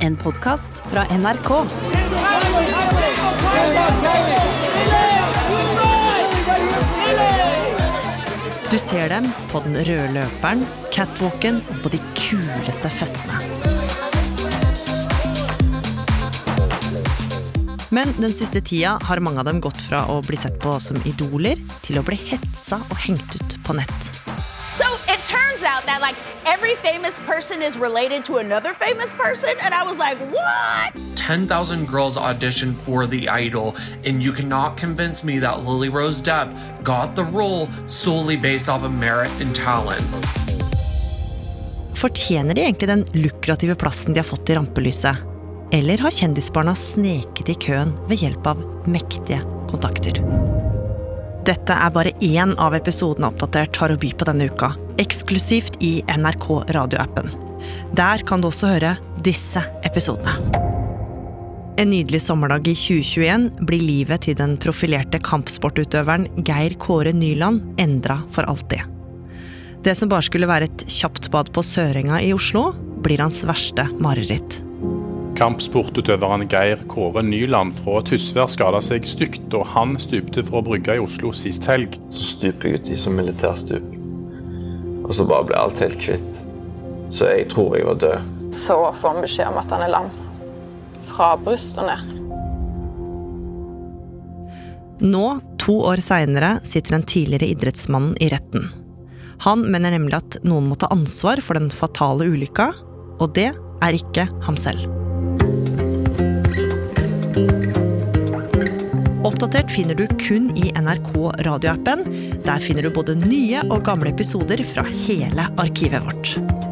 En podkast fra NRK. Du ser dem på den røde løperen, catwalken og på de kuleste festene. Men den siste tida har mange av dem gått fra å bli sett på som idoler, til å bli hetsa og hengt ut på nett. Turns out that like every famous person is related to another famous person, and I was like, what? 10,000 girls auditioned for The Idol, and you cannot convince me that Lily Rose Depp got the role solely based off of merit and talent. Fortjener de egentlig den lukrative plassen de har fått i rampelyset? Eller har kjendisbarna sneket i køen ved hjelp av mektige kontakter? Dette er bare én av episodene Oppdatert har å by på denne uka, eksklusivt i NRK radioappen. Der kan du også høre disse episodene. En nydelig sommerdag i 2021 blir livet til den profilerte kampsportutøveren Geir Kåre Nyland endra for alltid. Det som bare skulle være et kjapt bad på Sørenga i Oslo, blir hans verste mareritt. Kampsportutøveren Geir Kåre Nyland fra Tysvær skada seg stygt da han stupte fra brygga i Oslo sist helg. Så stuper jeg uti som militærstup. Og så bare ble alt helt kvitt. Så jeg tror jeg var død. Så får han beskjed om at han er lam. Fra bryst og ned. Nå, to år seinere, sitter den tidligere idrettsmannen i retten. Han mener nemlig at noen må ta ansvar for den fatale ulykka, og det er ikke ham selv. Oppdatert finner du kun i NRK radioappen. Der finner du både nye og gamle episoder fra hele arkivet vårt.